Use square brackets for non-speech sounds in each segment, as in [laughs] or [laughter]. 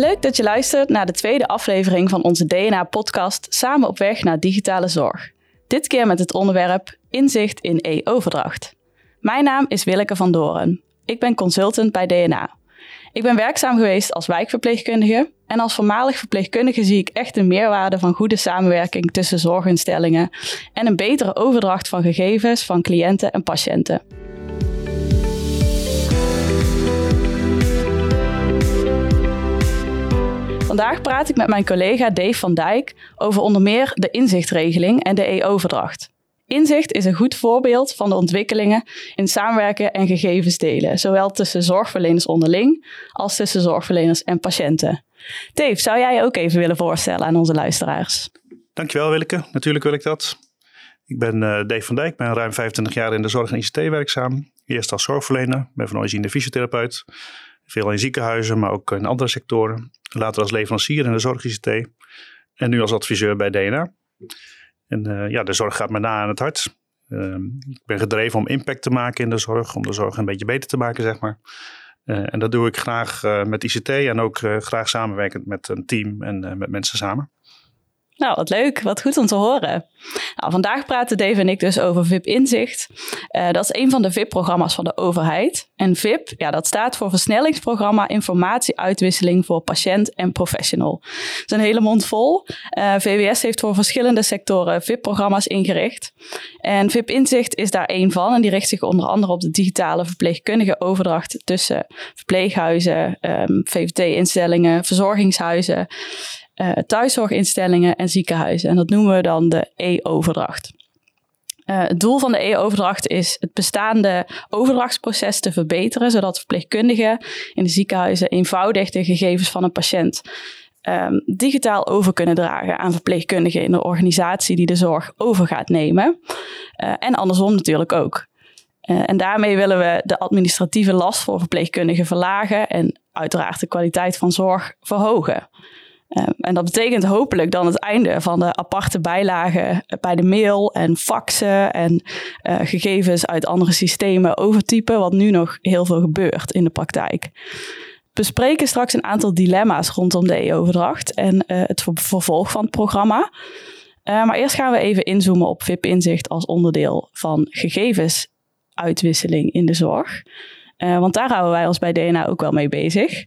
Leuk dat je luistert naar de tweede aflevering van onze DNA-podcast Samen op weg naar digitale zorg. Dit keer met het onderwerp Inzicht in e-overdracht. Mijn naam is Willeke van Doren. Ik ben consultant bij DNA. Ik ben werkzaam geweest als wijkverpleegkundige en als voormalig verpleegkundige zie ik echt de meerwaarde van goede samenwerking tussen zorginstellingen en een betere overdracht van gegevens van cliënten en patiënten. Vandaag praat ik met mijn collega Dave van Dijk over onder meer de inzichtregeling en de e-overdracht. Inzicht is een goed voorbeeld van de ontwikkelingen in samenwerken en gegevens delen, zowel tussen zorgverleners onderling als tussen zorgverleners en patiënten. Dave, zou jij je ook even willen voorstellen aan onze luisteraars? Dankjewel Willeke, natuurlijk wil ik dat. Ik ben uh, Dave van Dijk, ben ruim 25 jaar in de zorg en ICT werkzaam. Eerst als zorgverlener, ben van origine fysiotherapeut. Veel in ziekenhuizen, maar ook in andere sectoren. Later als leverancier in de zorg ICT. En nu als adviseur bij DNA. En uh, ja, de zorg gaat me na aan het hart. Uh, ik ben gedreven om impact te maken in de zorg, om de zorg een beetje beter te maken, zeg maar. Uh, en dat doe ik graag met ICT en ook graag samenwerkend met een team en met mensen samen. Nou, wat leuk. Wat goed om te horen. Nou, vandaag praten Dave en ik dus over VIP Inzicht. Uh, dat is een van de VIP-programma's van de overheid. En VIP, ja, dat staat voor Versnellingsprogramma Informatieuitwisseling voor Patiënt en Professional. Dat is een hele mond vol. Eh, VWS heeft voor verschillende sectoren VIP-programma's ingericht. En VIP Inzicht is daar één van. En die richt zich onder andere op de digitale verpleegkundige overdracht tussen verpleeghuizen, um, ehm, VVT-instellingen, verzorgingshuizen uh, thuiszorginstellingen en ziekenhuizen. En dat noemen we dan de e-overdracht. Uh, het doel van de e-overdracht is het bestaande overdrachtsproces te verbeteren, zodat verpleegkundigen in de ziekenhuizen eenvoudig de gegevens van een patiënt um, digitaal over kunnen dragen aan verpleegkundigen in de organisatie die de zorg over gaat nemen. Uh, en andersom natuurlijk ook. En daarmee willen we de administratieve last voor verpleegkundigen verlagen en uiteraard de kwaliteit van zorg verhogen. Ehm, en dat betekent hopelijk dan het einde van de aparte bijlagen bij de mail en faxen en uh, gegevens uit andere systemen overtypen, wat nu nog heel veel gebeurt in de praktijk. We bespreken straks een aantal dilemma's rondom de e-overdracht en uh, het vervolg van het programma. Maar eerst gaan we even inzoomen op VIP-inzicht als onderdeel van gegevensuitwisseling in de zorg. want daar houden wij ons bij DNA ook wel mee bezig.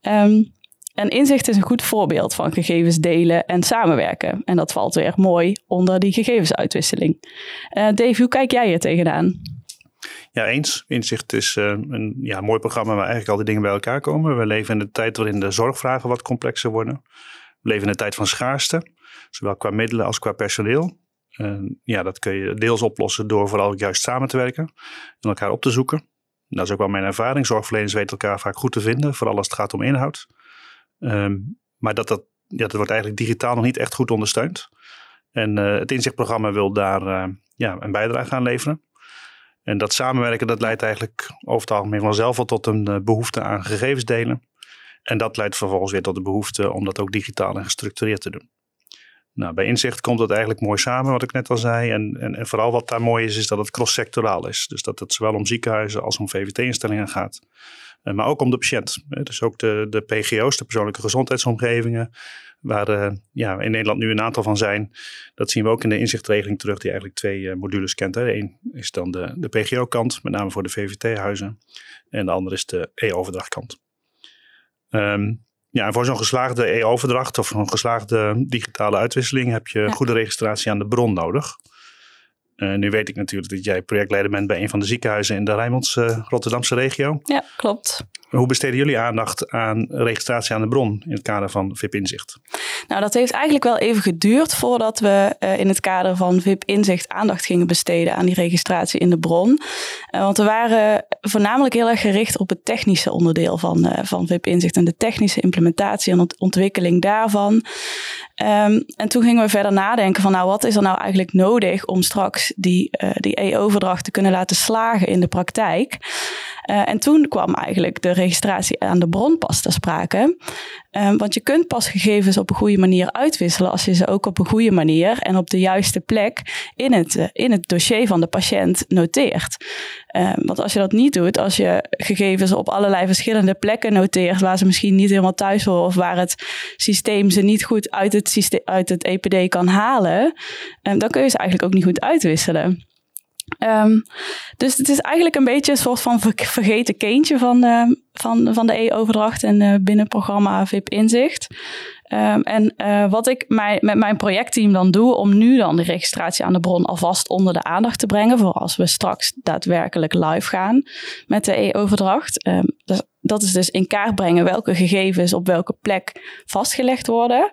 Um, en inzicht is een goed voorbeeld van gegevens delen en samenwerken. En dat valt weer mooi onder die gegevensuitwisseling. Uh, Dave, hoe kijk jij er tegenaan? Ja, eens. Inzicht is uh, een ja, mooi programma waar eigenlijk al die dingen bij elkaar komen. We leven in de tijd waarin de zorgvragen wat complexer worden. We leven in de tijd van schaarste, zowel qua middelen als qua personeel. Ja, dat kun je deels oplossen door vooral juist samen te werken en elkaar op te zoeken. Dat is ook wel mijn ervaring. Zorgverleners weten elkaar vaak goed te vinden, vooral als het gaat om inhoud. Um, maar dat, dat, ja, dat wordt eigenlijk digitaal nog niet echt goed ondersteund. En uh, het inzichtprogramma wil daar uh, ja, een bijdrage aan leveren. En dat samenwerken dat leidt eigenlijk over het algemeen vanzelf al tot een uh, behoefte aan gegevens delen. En dat leidt vervolgens weer tot de behoefte om dat ook digitaal en gestructureerd te doen. Nou, bij inzicht komt dat eigenlijk mooi samen, wat ik net al zei. En, en, en vooral wat daar mooi is, is dat het cross-sectoraal is. Dus dat het zowel om ziekenhuizen als om VVT-instellingen gaat. Uh, maar ook om de patiënt. Dus ook de, de PGO's, de persoonlijke gezondheidsomgevingen. Waar uh, ja, in Nederland nu een aantal van zijn. Dat zien we ook in de inzichtregeling terug, die eigenlijk twee uh, modules kent. Eén is dan de, de PGO-kant, met name voor de VVT-huizen. En de andere is de e-overdrachtkant. Um, ja, en voor zo'n geslaagde e-overdracht of een geslaagde digitale uitwisseling heb je goede registratie aan de bron nodig. Uh, nu weet ik natuurlijk dat jij projectleider bent bij een van de ziekenhuizen in de Rijnmonds uh, Rotterdamse regio. Ja, klopt. Hoe besteden jullie aandacht aan registratie aan de bron in het kader van VIP Inzicht? Nou, dat heeft eigenlijk wel even geduurd voordat we uh, in het kader van VIP Inzicht aandacht gingen besteden aan die registratie in de bron. Uh, want we waren voornamelijk heel erg gericht op het technische onderdeel van, uh, van VIP Inzicht en de technische implementatie en ontwikkeling daarvan. Um, en toen gingen we verder nadenken van nou, wat is er nou eigenlijk nodig om straks die, die e-overdracht te kunnen laten slagen in de praktijk. en toen kwam eigenlijk de registratie aan de bron pas te sprake. Um, want je kunt pas gegevens op een goede manier uitwisselen als je ze ook op een goede manier en op de juiste plek in het, uh, in het dossier van de patiënt noteert. Um, want als je dat niet doet, als je gegevens op allerlei verschillende plekken noteert waar ze misschien niet helemaal thuis horen of waar het systeem ze niet goed uit het, uit het EPD kan halen, um, dan kun je ze eigenlijk ook niet goed uitwisselen. Um, dus het is eigenlijk een beetje een soort van vergeten kindje van, uh, van, van de e-overdracht en uh, binnen het programma VIP Inzicht. Um, en uh, wat ik met mijn projectteam dan doe, om nu dan de registratie aan de bron alvast onder de aandacht te brengen, voor als we straks daadwerkelijk live gaan met de e-overdracht. Dus dat is dus in kaart brengen welke gegevens op welke plek vastgelegd worden.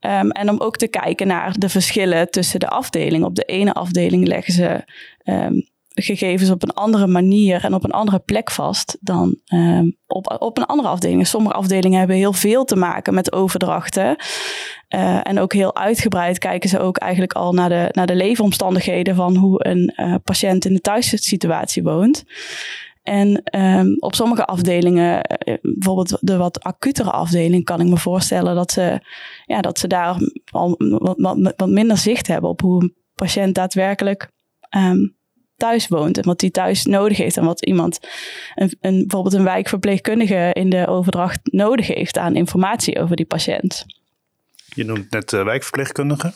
Um, en om ook te kijken naar de verschillen tussen de afdelingen. Op de ene afdeling leggen ze um, gegevens op een andere manier en op een andere plek vast dan um, op, op een andere afdeling. Sommige afdelingen hebben heel veel te maken met overdrachten. Uh, en ook heel uitgebreid kijken ze ook eigenlijk al naar de, naar de leefomstandigheden van hoe een uh, patiënt in de thuissituatie woont. En um, op sommige afdelingen, eh, bijvoorbeeld de wat acutere afdeling, kan ik me voorstellen dat ze, ja, dat ze daar al wat, wat, wat minder zicht hebben op hoe een patiënt daadwerkelijk um, thuis woont. En wat hij thuis nodig heeft. En wat iemand, een, een, bijvoorbeeld een wijkverpleegkundige in de overdracht nodig heeft aan informatie over die patiënt. Je noemt net uh, wijkverpleegkundige.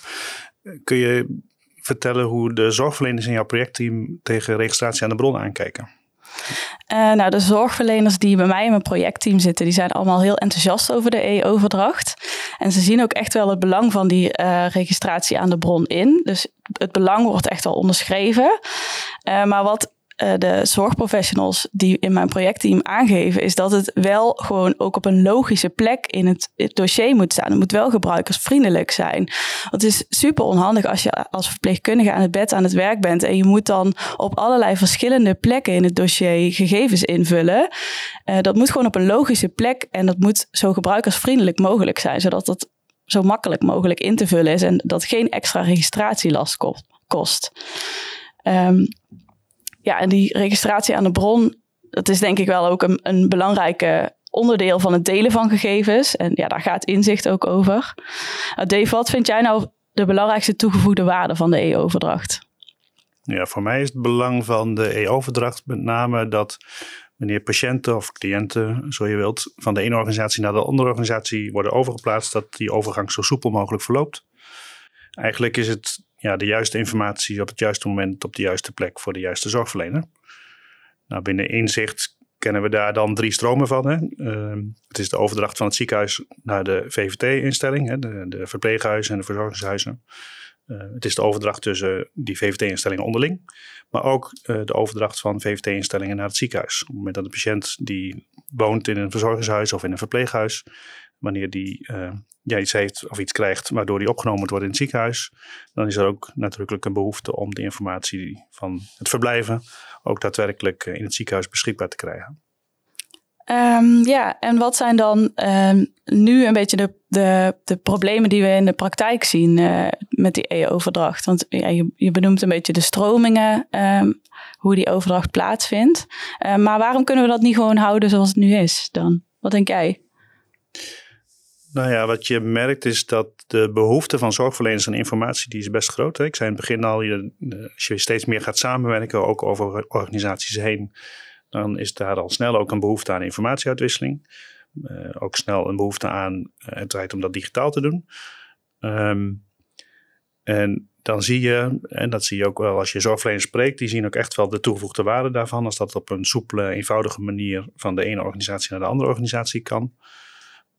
Kun je vertellen hoe de zorgverleners in jouw projectteam tegen registratie aan de bron aankijken? Uh, nou, de zorgverleners die bij mij in mijn projectteam zitten, die zijn allemaal heel enthousiast over de e-overdracht. En ze zien ook echt wel het belang van die uh, registratie aan de bron in. Dus het belang wordt echt wel onderschreven. Uh, maar wat uh, de zorgprofessionals die in mijn projectteam aangeven, is dat het wel gewoon ook op een logische plek in het, dossier moet staan. Het moet wel gebruikersvriendelijk zijn. Het is super onhandig als je als verpleegkundige aan het bed aan het werk bent en je moet dan op allerlei verschillende plekken in het dossier gegevens invullen. Uh, dat moet gewoon op een logische plek en dat moet zo gebruikersvriendelijk mogelijk zijn, zodat dat zo makkelijk mogelijk in te vullen is en dat geen extra registratielast kost. Um, ja, en die registratie aan de bron, dat is denk ik wel ook een, een onderdeel van het delen van gegevens. En ja, daar gaat inzicht ook over. Uh, Dave, wat vind jij nou de belangrijkste toegevoegde waarde van de e-overdracht? Ja, voor mij is het belang van de e-overdracht met name dat wanneer patiënten of cliënten, zo je wilt, van de ene organisatie naar de andere organisatie worden overgeplaatst, dat die overgang zo soepel mogelijk verloopt. Eigenlijk is het ja, de juiste informatie op het juiste moment op de juiste plek voor de juiste zorgverlener. Nou, binnen inzicht kennen we daar dan drie stromen van. Hè. Uh, het is de overdracht van het ziekenhuis naar de VVT-instelling, de, de verpleeghuizen en de verzorgingshuizen. Uh, het is de overdracht tussen die VVT-instellingen onderling, maar ook uh, de overdracht van VVT-instellingen naar het ziekenhuis. Op het moment dat de patiënt die woont in een verzorgingshuis of in een verpleeghuis, wanneer die uh, ja, iets heeft of iets krijgt waardoor die opgenomen wordt in het ziekenhuis, dan is er ook natuurlijk een behoefte om de informatie van het verblijven ook daadwerkelijk in het ziekenhuis beschikbaar te krijgen. Um, ja, en wat zijn dan um, nu een beetje de, de, de problemen die we in de praktijk zien uh, met die e-overdracht? Want ja, je, je benoemt een beetje de stromingen, um, hoe die overdracht plaatsvindt. Maar waarom kunnen we dat niet gewoon houden zoals het nu is dan? Wat denk jij? Nou ja, wat je merkt is dat de behoefte van zorgverleners aan informatie die is best groot. Ik zei in het begin al, je, als je steeds meer gaat samenwerken, ook over organisaties heen, dan is daar al snel ook een behoefte aan informatieuitwisseling. Uh, ook snel een behoefte aan uh, het tijd om dat digitaal te doen. Um, en dan zie je, en dat zie je ook wel als je zorgverleners spreekt, die zien ook echt wel de toegevoegde waarde daarvan. Als dat op een soepele, eenvoudige manier van de ene organisatie naar de andere organisatie kan.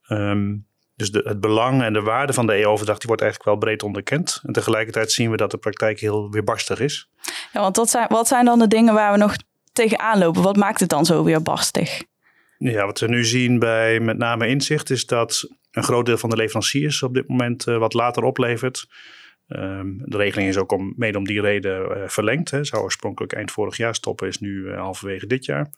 Um, dus de, het belang en de waarde van de e-overdracht die wordt eigenlijk wel breed onderkend. En tegelijkertijd zien we dat de praktijk heel weerbarstig is. Ja, want wat zijn, wat zijn dan de dingen waar we nog tegenaan lopen? Wat maakt het dan zo weerbarstig? Ja, wat we nu zien bij met name inzicht is dat een groot deel van de leveranciers op dit moment uh, wat later oplevert. Um, de regeling is ook om, mede om die reden uh, verlengd. Hè. Zou oorspronkelijk eind vorig jaar stoppen, is nu uh, halverwege dit jaar.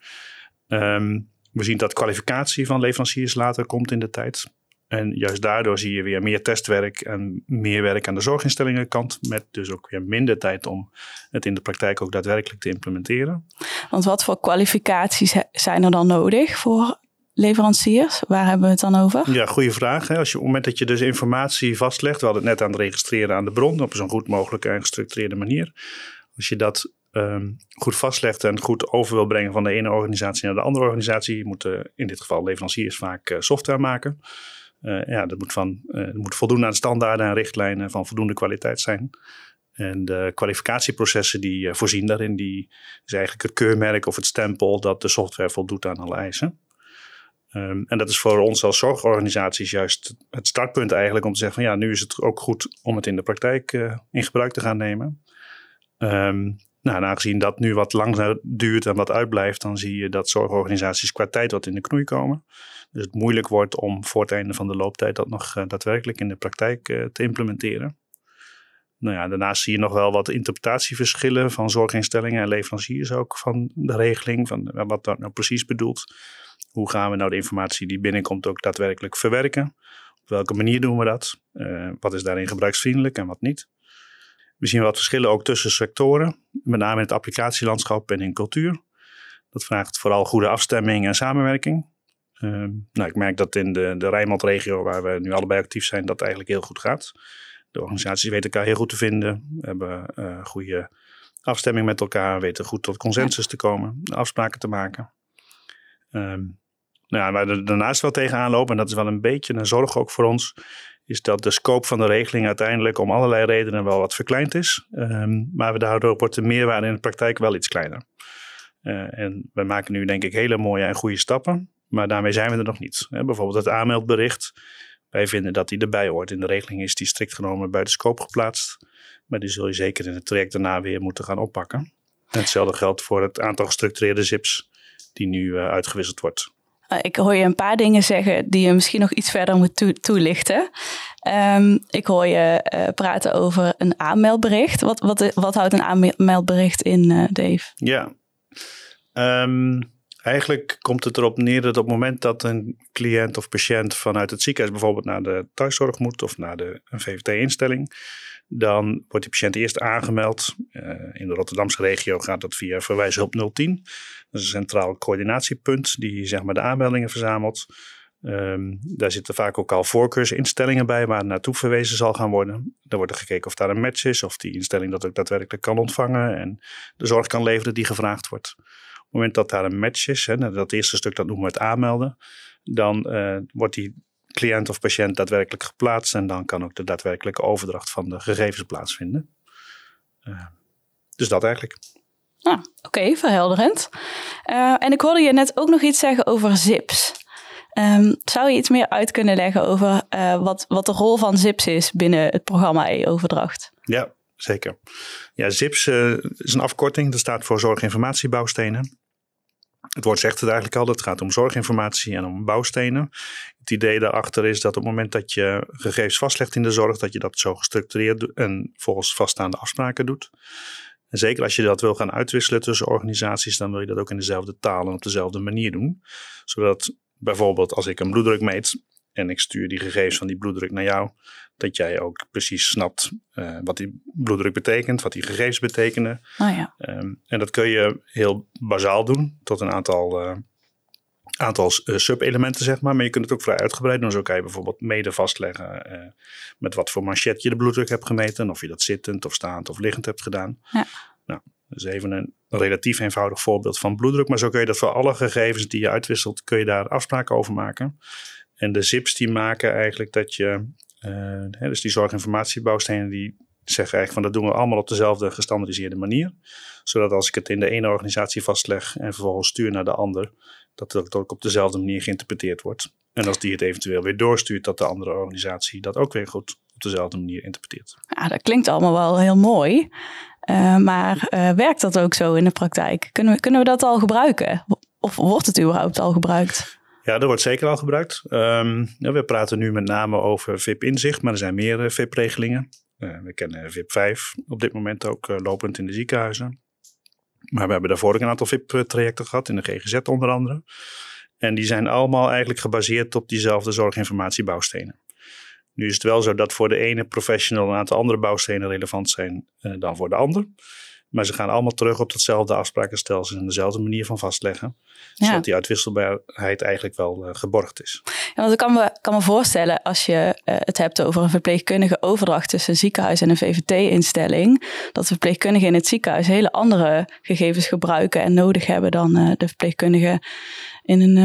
Um, we zien dat kwalificatie van leveranciers later komt in de tijd. En juist daardoor zie je weer meer testwerk en meer werk aan de zorginstellingenkant. Met dus ook weer minder tijd om het in de praktijk ook daadwerkelijk te implementeren. Want wat voor kwalificaties zijn er dan nodig voor leveranciers? Waar hebben we het dan over? Ja, goede vraag. Als je, op het moment dat je dus informatie vastlegt, we hadden het net aan het registreren aan de bron op zo'n goed mogelijke en gestructureerde manier. Als je dat ehm, goed vastlegt en goed over wil brengen van de ene organisatie naar de andere organisatie, moeten in dit geval leveranciers vaak uh, software maken. Uh, ja, dat moet, van, uh, moet voldoen aan standaarden en richtlijnen van voldoende kwaliteit zijn. En de kwalificatieprocessen die voorzien daarin, die is eigenlijk het keurmerk of het stempel dat de software voldoet aan alle eisen. Um, en dat is voor ons als zorgorganisaties juist het startpunt eigenlijk om te zeggen van ja, nu is het ook goed om het in de praktijk in gebruik te gaan nemen. Um, nou, en aangezien dat nu wat langer duurt en wat uitblijft, dan zie je dat zorgorganisaties qua tijd wat in de knoei komen. Dus het moeilijk wordt om voor het einde van de looptijd dat nog uh, daadwerkelijk in de praktijk uh, te implementeren. Nou ja, daarnaast zie je nog wel wat interpretatieverschillen van zorginstellingen en leveranciers ook van de regeling, van wat dat nou precies bedoelt. Hoe gaan we nou de informatie die binnenkomt ook daadwerkelijk verwerken? Op welke manier doen we dat? Wat is daarin gebruiksvriendelijk en wat niet? We zien wat verschillen ook tussen sectoren, met name in het applicatielandschap en in cultuur. Dat vraagt vooral goede afstemming en samenwerking. Uh, nou, ik merk dat in de, de Rijnmond-regio, waar we nu allebei actief zijn, dat eigenlijk heel goed gaat. De organisaties weten elkaar heel goed te vinden, hebben uh, goede afstemming met elkaar, weten goed tot consensus te komen, afspraken te maken. Um, nou ja, waar we daarnaast wel tegenaan lopen, en dat is wel een beetje een zorg ook voor ons, is dat de scope van de regeling uiteindelijk om allerlei redenen wel wat verkleind is. Um, maar daardoor wordt de meerwaarde in de praktijk wel iets kleiner. Uh, en we maken nu denk ik hele mooie en goede stappen, maar daarmee zijn we er nog niet. Bijvoorbeeld het aanmeldbericht. Wij vinden dat die erbij hoort. In de regeling is die strikt genomen buiten scope geplaatst. Maar die zul je zeker in het traject daarna weer moeten gaan oppakken. En hetzelfde geldt voor het aantal gestructureerde zips die nu uh, uitgewisseld wordt. Uh, ik hoor je een paar dingen zeggen die je misschien nog iets verder moet to toelichten. Um, ik hoor je uh, praten over een aanmeldbericht. Wat, wat, wat houdt een aanmeldbericht in, uh, Dave? Ja, um, eigenlijk komt het erop neer dat op het moment dat een cliënt of patiënt vanuit het ziekenhuis bijvoorbeeld naar de thuiszorg moet of naar de, een VVT-instelling, dan wordt die patiënt eerst aangemeld. Uh, in de Rotterdamse regio gaat dat via verwijshulp 010. Dat is een centraal coördinatiepunt die zeg maar, de aanmeldingen verzamelt. Um, daar zitten vaak ook al voorkeursinstellingen bij waar naartoe verwezen zal gaan worden. Dan wordt er gekeken of daar een match is, of die instelling dat ook daadwerkelijk kan ontvangen en de zorg kan leveren die gevraagd wordt. Op het moment dat daar een match is, hè, dat eerste stuk dat noemen we het aanmelden, dan uh, wordt die cliënt of patiënt daadwerkelijk geplaatst. En dan kan ook de daadwerkelijke overdracht van de gegevens plaatsvinden. Uh, dus dat eigenlijk. Ah, Oké, okay, verhelderend. Uh, en ik hoorde je net ook nog iets zeggen over zips. Um, zou je iets meer uit kunnen leggen over uh, wat, wat de rol van ZIPS is binnen het programma e-overdracht? Ja, zeker. Ja, ZIPS is een afkorting. Dat staat voor Zorginformatiebouwstenen. Het woord zegt het eigenlijk al, het gaat om zorginformatie en om bouwstenen. Het idee daarachter is dat op het moment dat je gegevens vastlegt in de zorg, dat je dat zo gestructureerd en volgens vaststaande afspraken doet. En zeker als je dat wil gaan uitwisselen tussen organisaties, dan wil je dat ook in dezelfde taal en op dezelfde manier doen. Zodat bijvoorbeeld als ik een bloeddruk meet en ik stuur die gegevens van die bloeddruk naar jou, dat jij ook precies snapt uh, wat die bloeddruk betekent, wat die gegevens betekenen. Oh ja. um, en dat kun je heel bazaal doen tot een aantal, uh, aantal uh, sub-elementen, zeg maar. Maar je kunt het ook vrij uitgebreid doen. Zo kan je bijvoorbeeld mede vastleggen met wat voor manchet je de bloeddruk hebt gemeten. Of je dat zittend of staand of liggend hebt gedaan. Ja. Nou, dat is even een relatief eenvoudig voorbeeld van bloeddruk. Maar zo kun je dat voor alle gegevens die je uitwisselt, kun je daar afspraken over maken. En de zips die maken eigenlijk dat je, hè, dus die zorginformatiebouwstenen die zeggen eigenlijk van dat doen we allemaal op dezelfde gestandardiseerde manier. Zodat als ik het in de ene organisatie vastleg en vervolgens stuur naar de ander, dat het ook op dezelfde manier geïnterpreteerd wordt. En als die het eventueel weer doorstuurt, dat de andere organisatie dat ook weer goed op dezelfde manier interpreteert. Ja, dat klinkt allemaal wel heel mooi. Uh, maar uh, werkt dat ook zo in de praktijk? Kunnen we, kunnen we dat al gebruiken? Of wordt het überhaupt al gebruikt? Ja, dat wordt zeker al gebruikt. Um, ja, we praten nu met name over VIP-inzicht, maar er zijn meer uh, VIP-regelingen. we kennen VIP 5 op dit moment ook lopend in de ziekenhuizen. Maar we hebben daarvoor ook een aantal VIP-trajecten gehad, in de GGZ onder andere. En die zijn allemaal eigenlijk gebaseerd op diezelfde zorginformatiebouwstenen. Nu is het wel zo dat voor de ene professional een aantal andere bouwstenen relevant zijn dan voor de ander. Maar ze gaan allemaal terug op datzelfde afsprakenstelsel en dezelfde manier van vastleggen. Zodat die uitwisselbaarheid eigenlijk wel eh, geborgd is. Ja, want ik kan me, kan me voorstellen als je eh, het hebt over een verpleegkundige overdracht tussen een ziekenhuis en een VVT-instelling, dat verpleegkundigen in het ziekenhuis hele andere gegevens gebruiken en nodig hebben dan eh, de verpleegkundigen in een,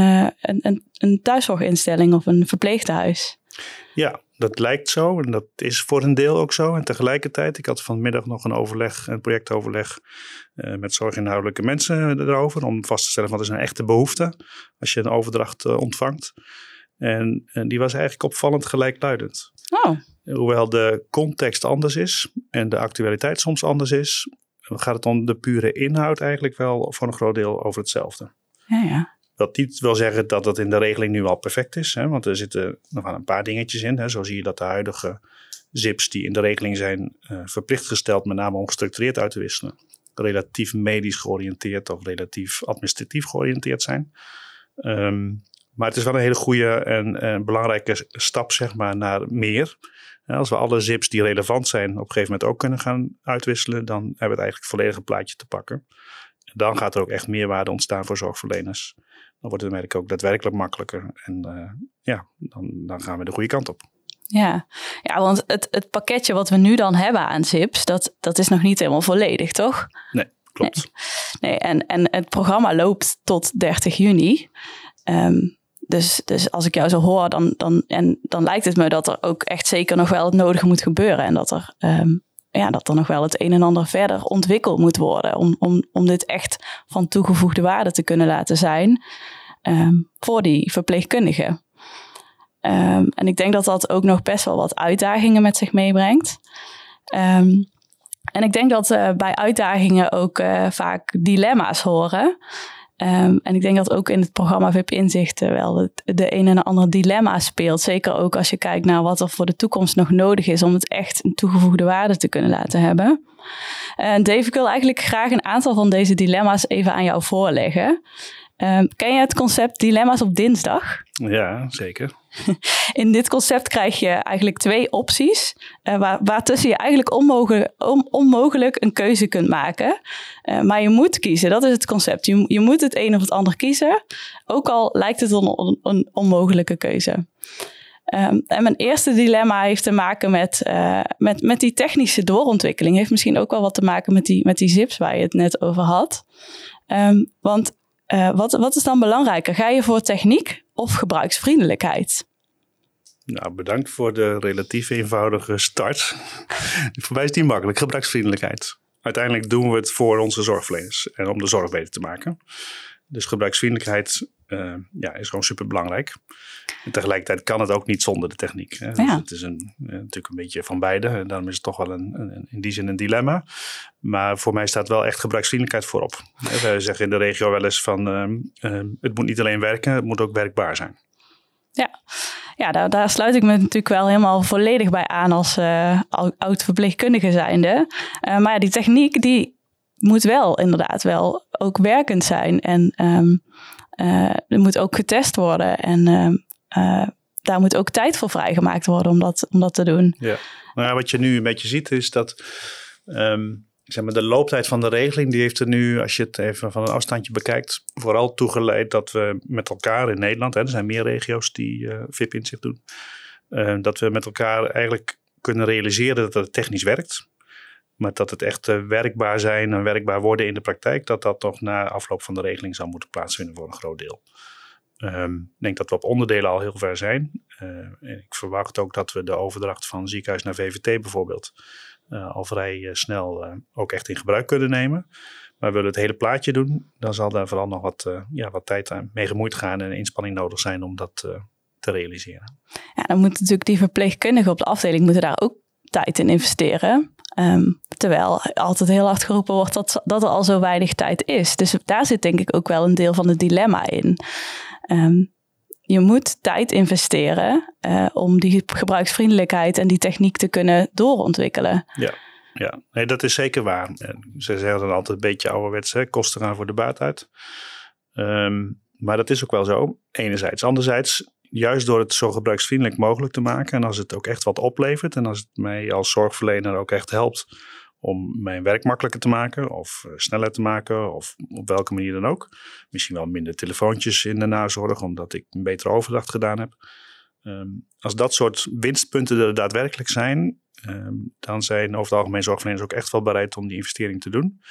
een, een, een thuiszorginstelling of een verpleeghuis. Ja, dat lijkt zo en dat is voor een deel ook zo. En tegelijkertijd, ik had vanmiddag nog een overleg, een projectoverleg eh, met zorginhoudelijke mensen erover. Om vast te stellen wat is een echte behoefte als je een overdracht eh, ontvangt. En, en die was eigenlijk opvallend gelijkluidend. Oh, Hoewel de context anders is en de actualiteit soms anders is, gaat het om de pure inhoud eigenlijk wel voor een groot deel over hetzelfde. ja, ja. Dat niet wil zeggen dat dat in de regeling nu al perfect is. Hè? Want er zitten nog wel een paar dingetjes in. Hè? Zo zie je dat de huidige zips die in de regeling zijn eh, verplicht gesteld, met name om gestructureerd uit te wisselen, relatief medisch georiënteerd of relatief administratief georiënteerd zijn. Ehm, maar het is wel een hele goede en, en belangrijke stap zeg maar, naar meer. Als we alle zips die relevant zijn op een gegeven moment ook kunnen gaan uitwisselen, dan hebben we het eigenlijk volledige plaatje te pakken. Dan gaat er ook echt meerwaarde ontstaan voor zorgverleners. Dan wordt het werk ook daadwerkelijk makkelijker. En eh, ja, dan, dan gaan we de goede kant op. Ja, ja want het, het pakketje wat we nu dan hebben aan zips, dat, dat is nog niet helemaal volledig, toch? Nee, klopt. Nee, en, en het programma loopt tot 30 juni. Ehm, dus, dus als ik jou zo hoor, dan, dan, en, dan lijkt het me dat er ook echt zeker nog wel het nodige moet gebeuren. En dat er, ehm, ja, dat er nog wel het een en ander verder ontwikkeld moet worden. Om, om, om dit echt van toegevoegde waarde te kunnen laten zijn ehm, voor die verpleegkundigen. Ehm, en ik denk dat dat ook nog best wel wat uitdagingen met zich meebrengt. Ehm, en ik denk dat eh, bij uitdagingen ook eh, vaak dilemma's horen. Ehm, en ik denk dat ook in het programma VIP Inzichten wel de een en ander dilemma speelt. Zeker ook als je kijkt naar wat er voor de toekomst nog nodig is om het echt een toegevoegde waarde te kunnen laten hebben. En Dave, ik wil eigenlijk graag een aantal van deze dilemma's even aan jou voorleggen. Ehm, ken je het concept dilemma's op dinsdag? Ja, zeker. [laughs] In dit concept krijg je eigenlijk twee opties, uh, waar, waartussen je eigenlijk onmogelijk, on, onmogelijk een keuze kunt maken. Uh, maar je moet kiezen, dat is het concept. Je, je, moet het een of het ander kiezen, ook al lijkt het een, onmogelijke keuze. Um, en mijn eerste dilemma heeft te maken met, uh, met, met die technische doorontwikkeling. Heeft misschien ook wel wat te maken met die, met die zips waar je het net over had. Um, want uh, wat, wat is dan belangrijker? Ga je voor techniek of gebruiksvriendelijkheid? Nou, bedankt voor de relatief eenvoudige start. [laughs] voor mij is die makkelijk, gebruiksvriendelijkheid. Uiteindelijk doen we het voor onze zorgverleners en om de zorg beter te maken. Dus gebruiksvriendelijkheid uh, ja, is gewoon super belangrijk. En tegelijkertijd kan het ook niet zonder de techniek. Hè. Dus het is een, uh, natuurlijk een beetje van beide. En daarom is het toch wel een, een, in die zin een dilemma. Maar voor mij staat wel echt gebruiksvriendelijkheid voorop. We zeggen in de regio wel eens van uh, het moet niet alleen werken, het moet ook werkbaar zijn. Ja, ja daar, daar sluit ik me natuurlijk wel helemaal volledig bij aan als uh, oud-verpleegkundige zijnde. Uh, maar ja, die techniek die moet wel inderdaad wel ook werkend zijn. En um, uh, er moet ook getest worden. En uh, daar moet ook tijd voor vrijgemaakt worden om dat, om dat te doen. Ja, nou ja, wat je nu een beetje ziet is dat um, zeg maar, de looptijd van de regeling, die heeft er nu, als je het even van een afstandje bekijkt, vooral toegeleid dat we met elkaar in Nederland, hè, er zijn meer regio's die uh, VIP in zich doen, dat we met elkaar eigenlijk kunnen realiseren dat het technisch werkt. Maar dat het echt uh, werkbaar zijn en werkbaar worden in de praktijk, dat dat toch na afloop van de regeling zou moeten plaatsvinden voor een groot deel. Um, ik denk dat we op onderdelen al heel ver zijn. Uh, ik verwacht ook dat we de overdracht van ziekenhuis naar VVT bijvoorbeeld uh, al vrij snel ook echt in gebruik kunnen nemen. Maar willen we het hele plaatje doen, dan zal daar vooral nog wat, ja, wat tijd aan mee gemoeid gaan en inspanning nodig zijn om dat te realiseren. Ja, dan moeten natuurlijk die verpleegkundigen op de afdeling moeten daar ook tijd in investeren. Um, terwijl altijd heel hard geroepen wordt dat, dat er al zo weinig tijd is. Dus daar zit denk ik ook wel een deel van het dilemma in. Um, je moet tijd investeren uh, om die gebruiksvriendelijkheid en die techniek te kunnen doorontwikkelen. Ja, ja. Nee, dat is zeker waar. Ze zeggen dan altijd een beetje ouderwets, hè? kosten gaan voor de baat uit. Um, maar dat is ook wel zo, enerzijds. Anderzijds, juist door het zo gebruiksvriendelijk mogelijk te maken en als het ook echt wat oplevert en als het mij als zorgverlener ook echt helpt om mijn werk makkelijker te maken of uh, sneller te maken of op welke manier dan ook. Misschien wel minder telefoontjes in de nazorg omdat ik een betere overdracht gedaan heb. Um, als dat soort winstpunten er daadwerkelijk zijn, um, dan zijn over het algemeen zorgverleners ook echt wel bereid om die investering te doen.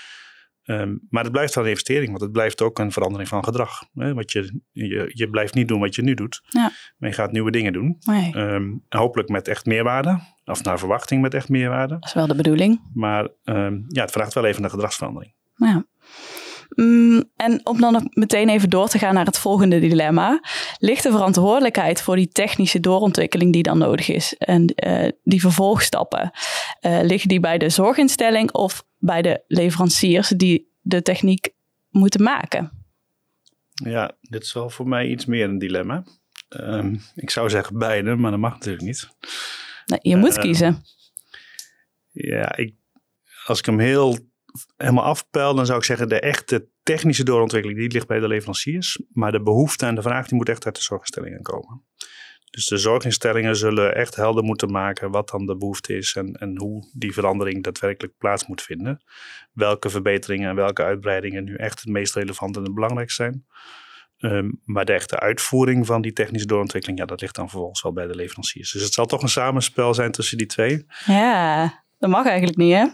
Um, maar het blijft wel een investering, want het blijft ook een verandering van gedrag. Hè? Want je, je, je blijft niet doen wat je nu doet, ja. maar je gaat nieuwe dingen doen. Nee. Um, hopelijk met echt meerwaarde, of naar verwachting met echt meerwaarde. Dat is wel de bedoeling. Maar um, ja, het vraagt wel even een gedragsverandering. Ja. Mm, en om dan meteen even door te gaan naar het volgende dilemma. Ligt de verantwoordelijkheid voor die technische doorontwikkeling die dan nodig is en uh, die vervolgstappen, uh, liggen die bij de zorginstelling of bij de leveranciers die de techniek moeten maken? Ja, dit is wel voor mij iets meer een dilemma. Um, ik zou zeggen beide, maar dat mag natuurlijk niet. Je moet uh, kiezen. Ja, ik, als ik hem heel helemaal afpeil, dan zou ik zeggen de echte technische doorontwikkeling die ligt bij de leveranciers. Maar de behoefte en de vraag die moet echt uit de zorginstellingen komen. Dus de zorginstellingen zullen echt helder moeten maken wat dan de behoefte is en, en hoe die verandering daadwerkelijk plaats moet vinden. Welke verbeteringen en welke uitbreidingen nu echt het meest relevant en het belangrijkst zijn. Um, maar de echte uitvoering van die technische doorontwikkeling, ja, dat ligt dan vervolgens wel bij de leveranciers. Dus het zal toch een samenspel zijn tussen die twee. Ja, dat mag eigenlijk niet, hè?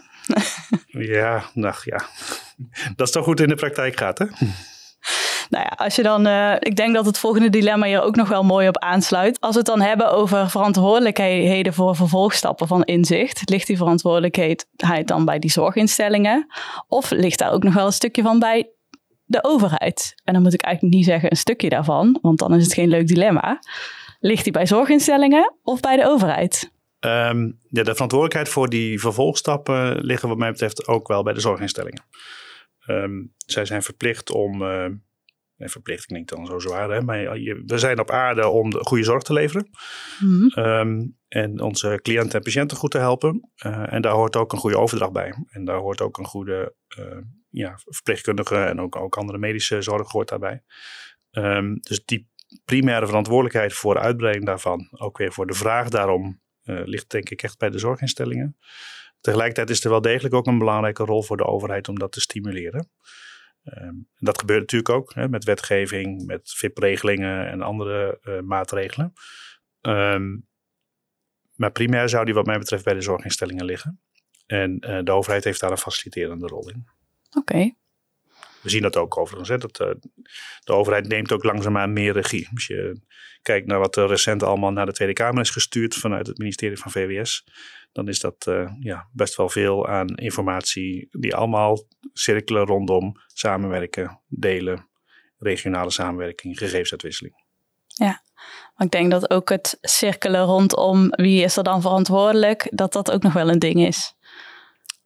Ja, nou ja. Dat is toch goed in de praktijk gaat, hè? Nou ja, als je dan, uh, ik denk dat het volgende dilemma hier ook nog wel mooi op aansluit. Als we het dan hebben over verantwoordelijkheden voor vervolgstappen van inzicht, ligt die verantwoordelijkheid dan bij die zorginstellingen? Of ligt daar ook nog wel een stukje van bij de overheid? En dan moet ik eigenlijk niet zeggen een stukje daarvan, want dan is het geen leuk dilemma. Ligt die bij zorginstellingen of bij de overheid? Um, ja, de verantwoordelijkheid voor die vervolgstappen liggen wat mij betreft ook wel bij de zorginstellingen. Um, zij zijn verplicht om, uh, verplicht klinkt dan zo zwaar, hè, maar je, we zijn op aarde om de goede zorg te leveren. Mm -hmm. um, en onze cliënten en patiënten goed te helpen. Uh, en daar hoort ook een goede overdracht bij. En daar hoort ook een goede uh, ja, verpleegkundige en ook, ook andere medische zorg hoort daarbij. dus die primaire verantwoordelijkheid voor de uitbreiding daarvan, ook weer voor de vraag daarom ligt denk ik echt bij de zorginstellingen. Tegelijkertijd is er wel degelijk ook een belangrijke rol voor de overheid om dat te stimuleren. Um, dat gebeurt natuurlijk ook hè, met wetgeving, met VIP-regelingen en andere uh, maatregelen. Um, maar primair zou die wat mij betreft bij de zorginstellingen liggen. En uh, de overheid heeft daar een faciliterende rol in. Oké. We zien dat ook overigens. Hè, dat, uh, de overheid neemt ook langzaamaan meer regie. Als je kijkt naar wat er recent allemaal naar de Tweede Kamer is gestuurd vanuit het ministerie van VWS, dan is dat uh, ja, best wel veel aan informatie die allemaal cirkelen rondom samenwerken, delen, regionale samenwerking, gegevensuitwisseling. Ja, maar ik denk dat ook het cirkelen rondom wie is er dan verantwoordelijk, dat dat ook nog wel een ding is.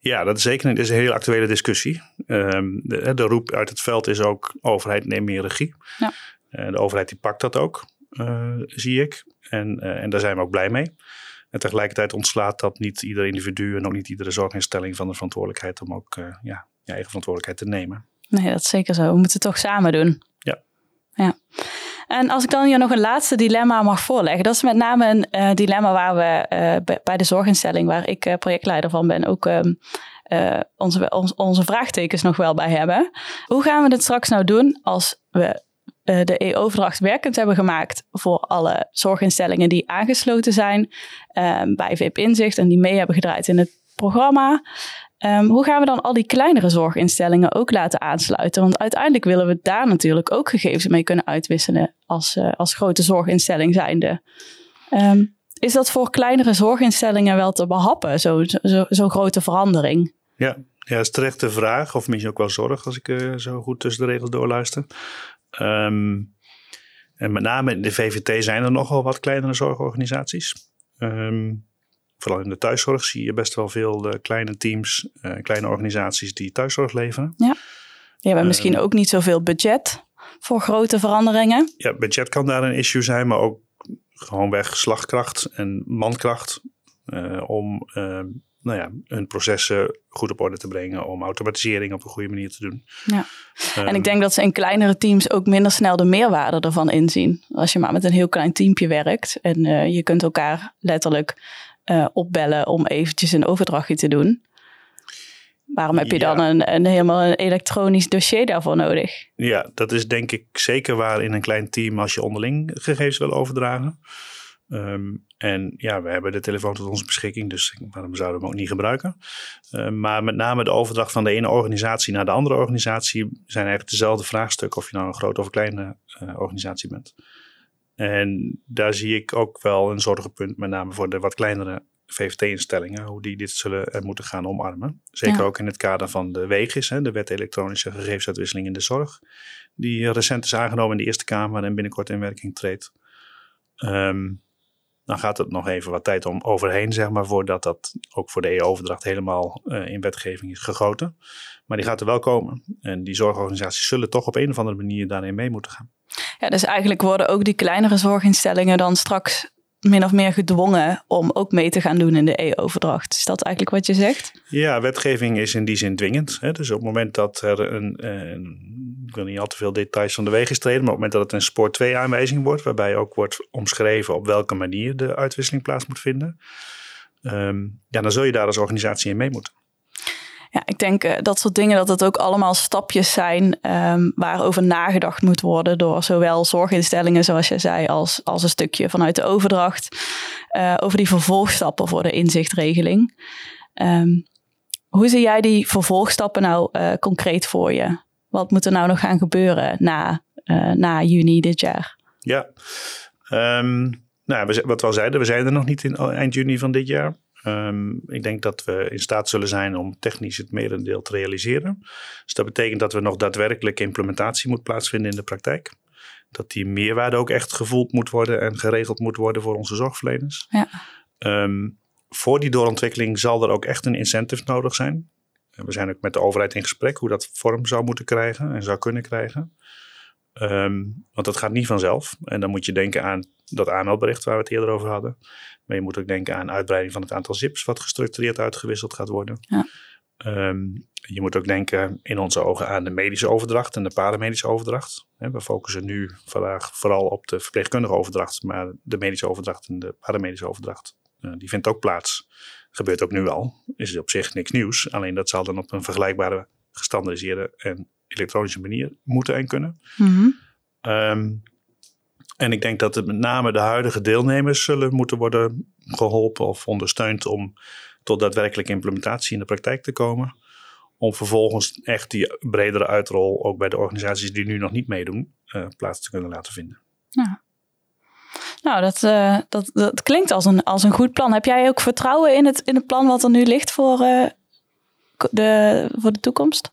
Ja, dat is zeker een, is een hele actuele discussie. Um, de, de, roep uit het veld is ook overheid neem meer regie. Ja. Uh, de overheid die pakt dat ook, uh, zie ik. En, uh, en daar zijn we ook blij mee. En tegelijkertijd ontslaat dat niet ieder individu en ook niet iedere zorginstelling van de verantwoordelijkheid om ook ja, je eigen verantwoordelijkheid te nemen. Nee, dat is zeker zo. We moeten het toch samen doen. Ja. Ja. En als ik dan je nog een laatste dilemma mag voorleggen, dat is met name een uh, dilemma waar we uh, bij de zorginstelling, waar ik uh, projectleider van ben, ook um, onze, onze vraagtekens nog wel bij hebben. Hoe gaan we het straks nou doen als we de e-overdracht werkend hebben gemaakt voor alle zorginstellingen die aangesloten zijn ehm, bij VIP Inzicht en die mee hebben gedraaid in het programma? Um, hoe gaan we dan al die kleinere zorginstellingen ook laten aansluiten? Want uiteindelijk willen we daar natuurlijk ook gegevens mee kunnen uitwisselen als, uh, als grote zorginstelling zijnde. Um, is dat voor kleinere zorginstellingen wel te behappen, zo'n zo, zo grote verandering? Ja, ja, is terecht de vraag, of misschien ook wel zorg als ik uh, zo goed tussen de regels doorluister. Um, en met name in de VVT zijn er nogal wat kleinere zorgorganisaties. Um, vooral in de thuiszorg zie je best wel veel uh, kleine teams, uh, kleine organisaties die thuiszorg leveren. Ja, die hebben misschien ook niet zoveel budget voor grote veranderingen. Ja, budget kan daar een issue zijn, maar ook gewoonweg slagkracht en mankracht om nou ja, hun processen goed op orde te brengen, om automatisering op een goede manier te doen. Ja. Um, en ik denk dat ze in kleinere teams ook minder snel de meerwaarde ervan inzien. Als je maar met een heel klein teampje werkt en je kunt elkaar letterlijk uh, opbellen om eventjes een overdrachtje te doen. Waarom heb je dan een, een helemaal een elektronisch dossier daarvoor nodig? Ja, dat is denk ik zeker waar in een klein team als je onderling gegevens wil overdragen. Ehm, en ja, we hebben de telefoon tot onze beschikking, dus waarom zouden we hem ook niet gebruiken? Ehm, maar met name de overdracht van de ene organisatie naar de andere organisatie zijn eigenlijk dezelfde vraagstukken of je nou een grote of kleine uh, organisatie bent. En daar zie ik ook wel een zorgenpunt, met name voor de wat kleinere VVT-instellingen, hoe die dit zullen en moeten gaan omarmen. Zeker ook in het kader van de WEGIS, hè, de Wet Elektronische Gegevensuitwisseling in de Zorg, die recent is aangenomen in de Eerste Kamer en binnenkort in werking treedt. Um, dan gaat het nog even wat tijd om overheen, zeg maar, voordat dat ook voor de EU-overdracht helemaal uh, in wetgeving is gegoten. Maar die gaat er wel komen. En die zorgorganisaties zullen toch op een of andere manier daarin mee moeten gaan. Ja, dus eigenlijk worden ook die kleinere zorginstellingen dan straks min of meer gedwongen om ook mee te gaan doen in de EU-overdracht. Is dat eigenlijk wat je zegt? Ja, wetgeving is in die zin dwingend. Hè? Dus op het moment dat er een, een, ik wil niet al te veel details van de wegen streden, maar op het moment dat het een spoor 2 aanwijzing wordt, waarbij ook wordt omschreven op welke manier de uitwisseling plaats moet vinden, ehm, ja, dan zul je daar als organisatie in mee moeten. Ja, ik denk uh, dat soort dingen, dat het ook allemaal stapjes zijn um, waarover nagedacht moet worden door zowel zorginstellingen, zoals je zei, als, als een stukje vanuit de overdracht. Uh, over die vervolgstappen voor de inzichtregeling. Um, hoe zie jij die vervolgstappen nou uh, concreet voor je? Wat moet er nou nog gaan gebeuren na, na juni dit jaar? Ja, um, nou, wat we al zeiden, we zijn er nog niet in eind juni van dit jaar. Um, ik denk dat we in staat zullen zijn om technisch het merendeel te realiseren. Dus dat betekent dat we nog daadwerkelijk implementatie moet plaatsvinden in de praktijk. Dat die meerwaarde ook echt gevoeld moet worden en geregeld moet worden voor onze zorgverleners. Ja. Um, voor die doorontwikkeling zal er ook echt een incentive nodig zijn. We zijn ook met de overheid in gesprek hoe dat vorm zou moeten krijgen en zou kunnen krijgen. Um, want dat gaat niet vanzelf. En dan moet je denken aan dat aanmeldbericht waar we het eerder over hadden. Maar je moet ook denken aan uitbreiding van het aantal zips wat gestructureerd uitgewisseld gaat worden. Ja. Um, je moet ook denken in onze ogen aan de medische overdracht en de paramedische overdracht. We focussen nu vandaag vooral op de verpleegkundige overdracht, maar de medische overdracht en de paramedische overdracht, uh, die vindt ook plaats. Gebeurt ook nu al. Is op zich niks nieuws, alleen dat zal dan op een vergelijkbare, gestandardiseerde en elektronische manier moeten en kunnen. Mm -hmm. um, en ik denk dat het met name de huidige deelnemers zullen moeten worden geholpen of ondersteund om tot daadwerkelijke implementatie in de praktijk te komen. Om vervolgens echt die bredere uitrol ook bij de organisaties die nu nog niet meedoen uh, plaats te kunnen laten vinden. Ja. Nou, dat, uh, dat, dat klinkt als een, als een goed plan. Heb jij ook vertrouwen in het, in het plan wat er nu ligt voor, uh, de, voor de toekomst?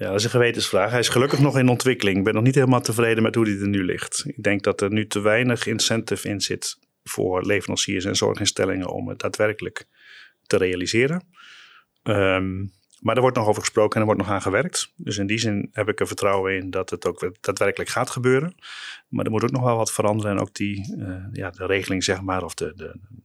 Ja, dat is een gewetensvraag. Hij is gelukkig nog in ontwikkeling. Ik ben nog niet helemaal tevreden met hoe die er nu ligt. Ik denk dat er nu te weinig incentive in zit voor leveranciers en zorginstellingen om het daadwerkelijk te realiseren. Um, maar er wordt nog over gesproken en er wordt nog aan gewerkt. Dus in die zin heb ik er vertrouwen in dat het ook daadwerkelijk gaat gebeuren. Maar er moet ook nog wel wat veranderen. En ook die, uh, ja, de regeling, zeg maar, of de,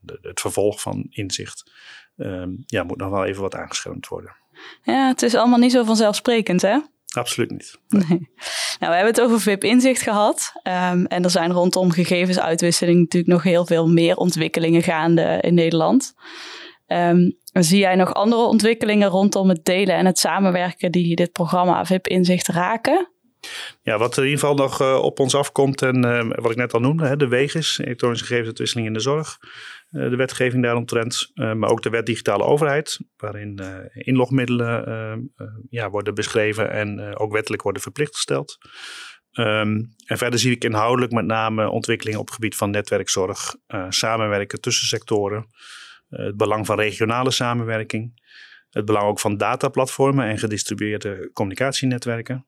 de, het vervolg van inzicht, um, ja, moet nog wel even wat aangeschermd worden. Ja, het is allemaal niet zo vanzelfsprekend, hè? Absoluut niet. Nee. Nou, we hebben het over VIP-inzicht gehad. Um, en er zijn rondom gegevensuitwisseling natuurlijk nog heel veel meer ontwikkelingen gaande in Nederland. Um, zie jij nog andere ontwikkelingen rondom het delen en het samenwerken die dit programma VIP-inzicht raken? Ja, wat in ieder geval nog uh, op ons afkomt en uh, wat ik net al noemde, hè, de WEGIS, elektronische gegevensuitwisseling in de zorg. Uh, de wetgeving daaromtrent, maar ook de wet digitale overheid, waarin inlogmiddelen ja, worden beschreven en ook wettelijk worden verplicht gesteld. Um, en verder zie ik inhoudelijk met name ontwikkelingen op het gebied van netwerkzorg, samenwerken tussen sectoren, het belang van regionale samenwerking, het belang ook van dataplatformen en gedistribueerde communicatienetwerken.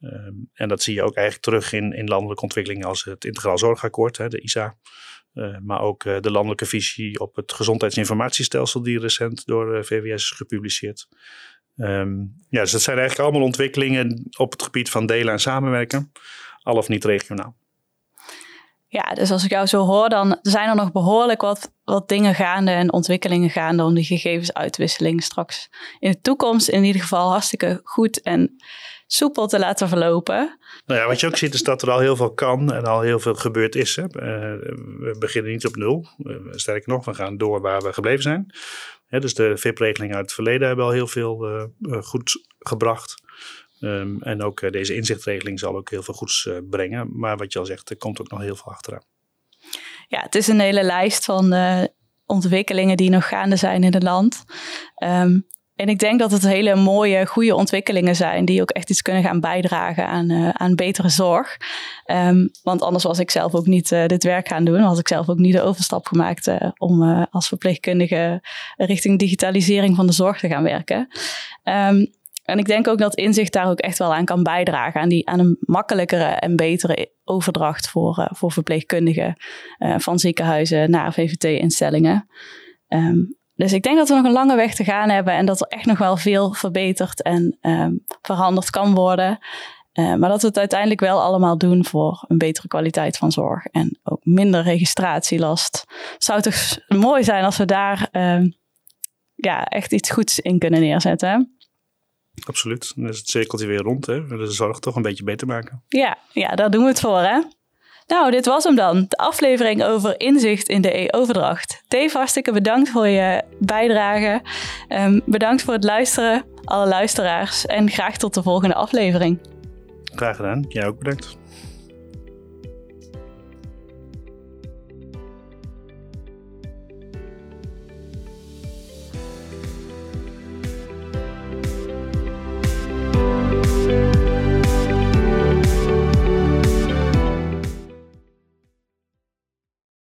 Um, en dat zie je ook eigenlijk terug in, in landelijke ontwikkelingen als het Integraal Zorgakkoord, hè, de ISA. Uh, maar ook uh, de landelijke visie op het gezondheidsinformatiestelsel die recent door uh, VWS is gepubliceerd. Um, ja, dus dat zijn eigenlijk allemaal ontwikkelingen op het gebied van delen en samenwerken, al of niet regionaal. Ja, dus als ik jou zo hoor, dan zijn er nog behoorlijk wat, wat dingen gaande en ontwikkelingen gaande om die gegevensuitwisseling straks in de toekomst in ieder geval hartstikke goed en soepel te laten verlopen. Nou ja, wat je ook ziet is dat er al heel veel kan en al heel veel gebeurd is. Hè. Uh, we beginnen niet op nul. Uh, sterker nog, we gaan door waar we gebleven zijn. dus de VIP-regelingen uit het verleden hebben al heel veel goed gebracht. Ehm, en ook deze inzichtregeling zal ook heel veel goeds brengen. Maar wat je al zegt, er komt ook nog heel veel achteraan. Ja, het is een hele lijst van ontwikkelingen die nog gaande zijn in het land. Um, en ik denk dat het hele mooie, goede ontwikkelingen zijn die ook echt iets kunnen gaan bijdragen aan, uh, aan betere zorg. Um, want anders was ik zelf ook niet dit werk gaan doen. Was ik zelf ook niet de overstap gemaakt om als verpleegkundige richting digitalisering van de zorg te gaan werken. En ik denk ook dat inzicht daar ook echt wel aan kan bijdragen. Aan, die, aan een makkelijkere en betere overdracht voor, voor verpleegkundigen van ziekenhuizen naar VVT-instellingen. Um, dus ik denk dat we nog een lange weg te gaan hebben en dat er echt nog wel veel verbeterd en um, veranderd kan worden. Uh, maar dat we het uiteindelijk wel allemaal doen voor een betere kwaliteit van zorg en ook minder registratielast. Het zou toch mooi zijn als we daar uh, ja, echt iets goeds in kunnen neerzetten. Absoluut. Dan is het cirkeltje weer rond. Hè? We willen de zorg toch een beetje beter maken. Ja, ja daar doen we het voor. Hè? Nou, dit was hem dan. De aflevering over inzicht in de e-overdracht. Dave, hartstikke bedankt voor je bijdrage. Um, bedankt voor het luisteren, alle luisteraars. En graag tot de volgende aflevering. Graag gedaan. Jij ook bedankt.